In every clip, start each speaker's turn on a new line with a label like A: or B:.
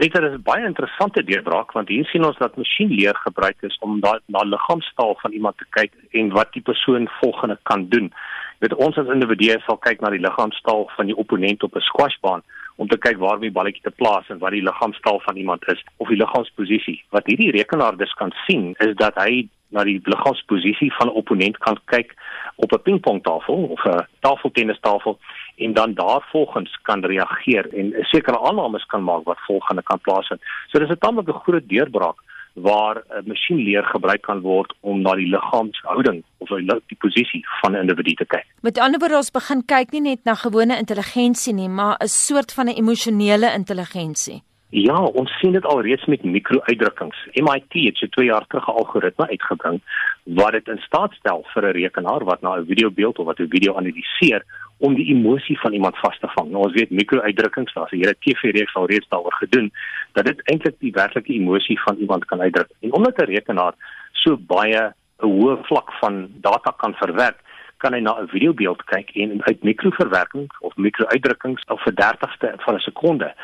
A: Dit is 'n baie interessante deurbraak want hier sien ons dat masjienleer gebruik is om na na liggaamstaal van iemand te kyk en wat die persoon volgende kan doen. Dit ons as individue sal kyk na die liggaamstaal van die opponent op 'n squashbaan om te kyk waar die balletjie te plaas en wat die liggaamstaal van iemand is of die liggaamsposisie. Wat hierdie rekenaar dus kan sien is dat hy na die liggaamsposisie van 'n opponent kan kyk op 'n pingpongtafel of 'n tafeltennistafel en dan daarvolgens kan reageer en sekere aannames kan maak wat volgende kan plaasvind. So dis 'n tamelike groot deurbraak waar 'n masjienleer gebruik kan word om na die liggaamshouding of die posisie van 'n individu te kyk.
B: Met ander woorde ons begin kyk nie net na gewone intelligensie nie, maar 'n soort van 'n emosionele intelligensie.
A: Ja, ons sien dit alreeds met mikro-uitdrukkings. MIT het so 2 jaar terug 'n algoritme uitgebring wat dit in staat stel vir 'n rekenaar wat na 'n videobeeld of wat 'n video analiseer om die emosie van iemand vas te vang. Nou ons weet mikro-uitdrukkings, daar's 'n hele TV-reeks al reeds daaroor gedoen dat dit eintlik die werklike emosie van iemand kan uitdruk. En omdat 'n rekenaar so baie 'n hoë vlak van data kan verwerk, kan hy na 'n videobeeld kyk en uit mikroverwerking of mikro-uitdrukkings of 'n 30ste van 'n sekonde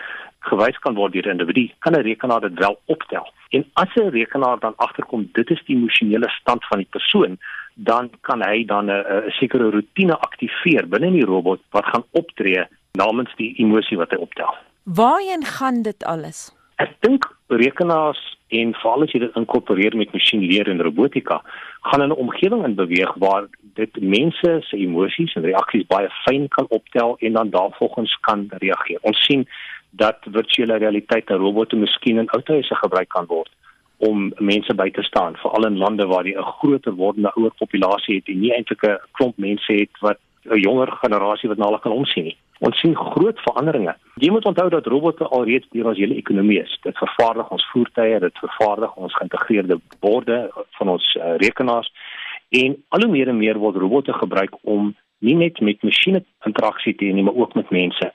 A: gewys kan word deur 'n individu, kan 'n rekenaar dit wel optel. En as 'n rekenaar dan agterkom dit is die emosionele stand van die persoon, dan kan hy dan 'n sekere rotine aktiveer binne die robot wat gaan optree namens die emosie wat hy optel.
B: Waarheen gaan dit alles?
A: Ek dink rekenaars en veral as jy dit inkorporeer met masjienleer en robotika, gaan in 'n omgewing in beweeg waar dit mense se emosies en reaksies baie fyn kan optel en dan daarvolgens kan reageer. Ons sien dat virtuele realiteit en robotte miskien in ouerhuise gebruik kan word om mense by te staan veral in lande waar jy 'n groter wordende ouer populasie het en nie eintlik 'n klomp mense het wat 'n jonger generasie wat na hulle kan omsien nie. Ons sien groot veranderinge. Jy moet onthou dat robotte alreeds deur ons hele ekonomie is. Dit vervaardig ons voertuie, dit vervaardig ons geïntegreerde borde van ons uh, rekenaars en al hoe meer en meer word robotte gebruik om nie net met masjiene interaksie te hê nie, maar ook met mense.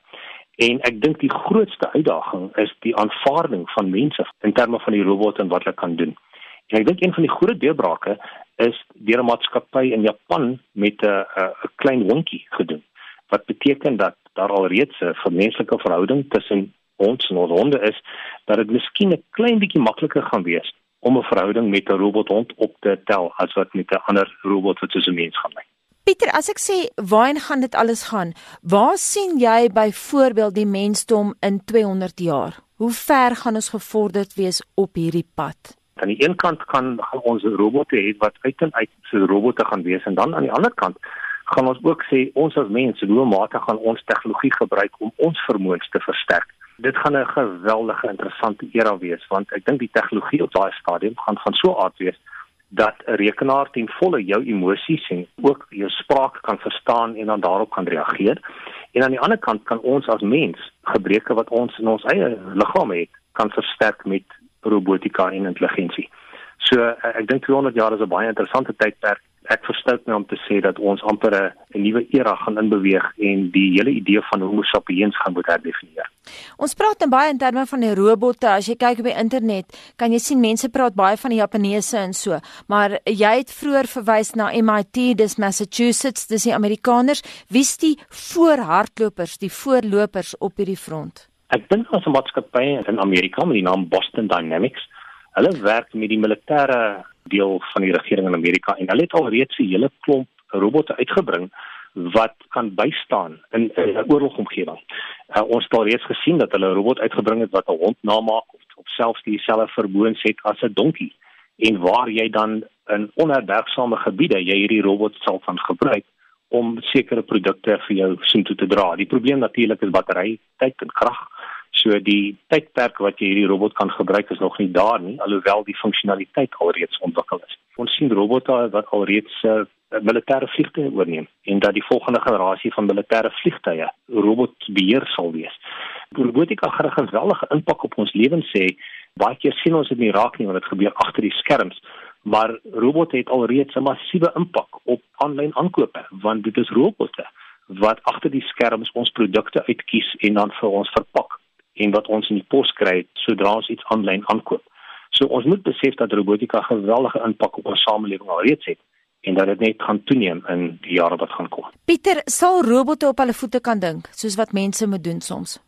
A: En ek dink die grootste uitdaging is die aanvaarding van mense in terme van die robot en wat hulle kan doen. En ek dink een van die groot deurbrake is deur 'n maatskappy in Japan met 'n 'n klein hondjie gedoen. Wat beteken dat daar alreeds 'n vermenslike verhouding tussen ons en ons honde is dat dit miskien 'n klein bietjie makliker gaan wees om 'n verhouding met 'n robothond op te tel as wat met 'n ander robot wat soos 'n mens gaan lyk.
B: Pieter, as ek sê waarheen gaan dit alles gaan? Waar sien jy byvoorbeeld die mensdom in 200 jaar? Hoe ver gaan ons gevorderd wees op hierdie pad?
A: Aan die een kant kan ons robotte hê wat uit en uit so robotte gaan wees en dan aan die ander kant gaan ons ook sê ons as mense hoe mate gaan ons tegnologie gebruik om ons vermoëns te versterk. Dit gaan 'n geweldige interessante era wees want ek dink die tegnologie op daai stadium gaan van so aard wees dat 'n rekenaar ten volle jou emosies en ook jou spraak kan verstaan en dan daarop kan reageer. En aan die ander kant kan ons as mens gebreke wat ons in ons eie liggaam het, kan versterk met robotika en intelligensie. So ek dink 200 jaar is 'n baie interessante tydperk ek verstout my om te sê dat ons amper 'n nuwe era gaan inbeweeg en die hele idee van homo sapiens gaan moet herdefinieer.
B: Ons praat dan baie in terme van die robotte. As jy kyk op die internet, kan jy sien mense praat baie van die Japaneese en so, maar jy het vroeër verwys na MIT, dis Massachusetts, dis die Amerikaners. Wie's die voorhardlopers, die voorlopers op hierdie front?
A: Ek dink ons maatskappy in Amerika met die naam Boston Dynamics. Hulle werk met die militêre deel van die regering in Amerika en hulle het al reeds 'n hele klomp robotte uitgebring wat kan bystaan in 'n oorlogomgewing. Uh, ons het al reeds gesien dat hulle 'n robot uitgebring het wat 'n hond namaak of, of selfs dieselfde vermoëns het as 'n donkie en waar jy dan in onherbergsame gebiede jy hierdie robot sal van gebruik om sekere produkte vir jou soontoe te dra. Die probleem natuurlik is battery tyd en krag. So die tydperk wat jy hierdie robot kan gebruik is nog nie daar nie, alhoewel die funksionaliteit alreeds ontwikkel is. Ons sien robotte wat alreeds uh, militêre vliegtuie oorneem en dat die volgende generasie van militêre vliegtuie robotbeheer sal wees. Robotika gaan 'n geweldige impak op ons lewens hê. Baie keer sien ons dit nie raak nie want dit gebeur agter die skerms. Maar robotte het alreeds 'n massiewe impak op aanlyn aankope want dit is robotte wat agter die skerms ons produkte uitkies en dan vir ons verpak en wat ons in die pos kry sodra ons iets aanlyn aankoop. So ons moet besef dat robotika geweldige impak op ons samelewing alreeds het en dat dit net gaan toeneem in die jare wat gaan kom.
B: Pieter, sal robotte op hulle voete kan dink soos wat mense moet doen soms?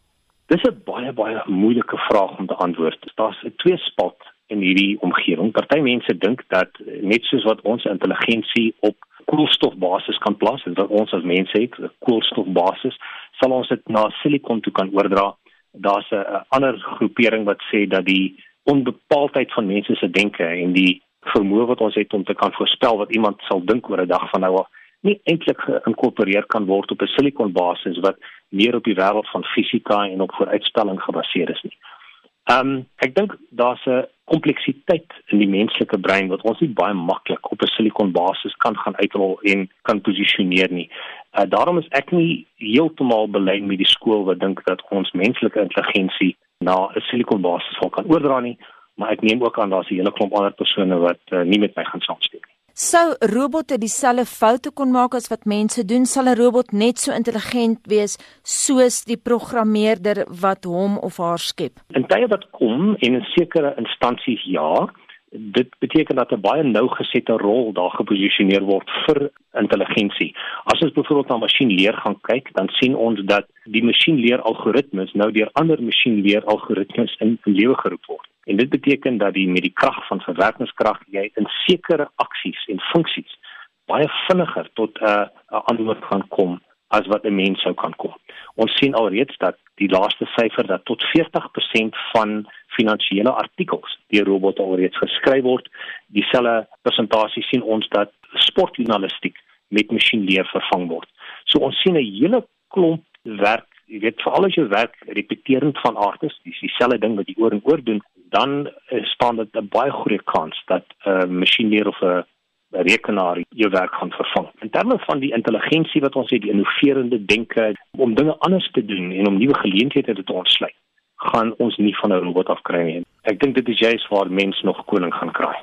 A: Dis 'n baie baie moeilike vraag om te antwoord. Daar's 'n twee spalt in hierdie omgewing. Party mense dink dat net soos wat ons intelligensie op koolstofbasis kan plaas, en dat ons as mense het 'n koolstofbasis, sal ons dit na silikon toe kan oordra. Daar's 'n ander groepering wat sê dat die onbepaaldheid van mense se denke en die vermoë wat ons het om te kan voorspel wat iemand sal dink oor 'n dag van nou af nie eintlik geïnkorporeer kan word op 'n silikonbasis wat meer op die wêreld van fisika en op vooruitspelling gebaseer is nie. Ehm um, ek dink daar's 'n kompleksiteit in die menslike brein wat ons nie baie maklik op 'n silikonbasis kan gaan uitrol en kan posisioneer nie. Uh, daarom is ek nie heeltemal belyn met die skool wat dink dat ons menslike intelligensie na 'n silikonbasis sal kan oordra nie, maar ek neem ook aan daar's 'n hele klomp ander persone wat uh, nie met my gaan saamstem nie.
B: Sou robotte dieselfde foute kon maak as wat mense doen, sal 'n robot net so intelligent wees soos die programmeerder wat hom of haar skep.
A: In tye wat kom en in sekere instansies ja, dit beteken dat 'n baie nou gesette rol daar geposisioneer word vir intelligensie. As ons byvoorbeeld na masjienleer gaan kyk, dan sien ons dat die masjienleer algoritmes nou deur ander masjienleer algoritmes in lewe geroep word. En dit beteken dat die met die krag van verwerkingskrag jy in sekere aksies en funksies baie vinniger tot 'n uh, 'n antwoord gaan kom as wat 'n mens sou kan kom. Ons sien alreeds dat die laaste syfer dat tot 40% van finansiële artikels deur robotte alreeds geskryf word. Dieselfde persentasie sien ons dat sportjournalistiek met masjienleer vervang word. So ons sien 'n hele klomp werk jy weet veral as jy werk repeterend van aard is, dis dieselfde ding wat jy oor en oor doen, dan uh, staan dit 'n baie goeie kans dat 'n uh, masjienleer of 'n rekenaar jou werk gaan vervang. In terme van die intelligensie wat ons het, die innoverende denke om dinge anders te doen en om nuwe geleenthede te ontsluit, gaan ons nie van 'n robot af kry nie. Ek dink dit is juist waar mens nog koning gaan kry.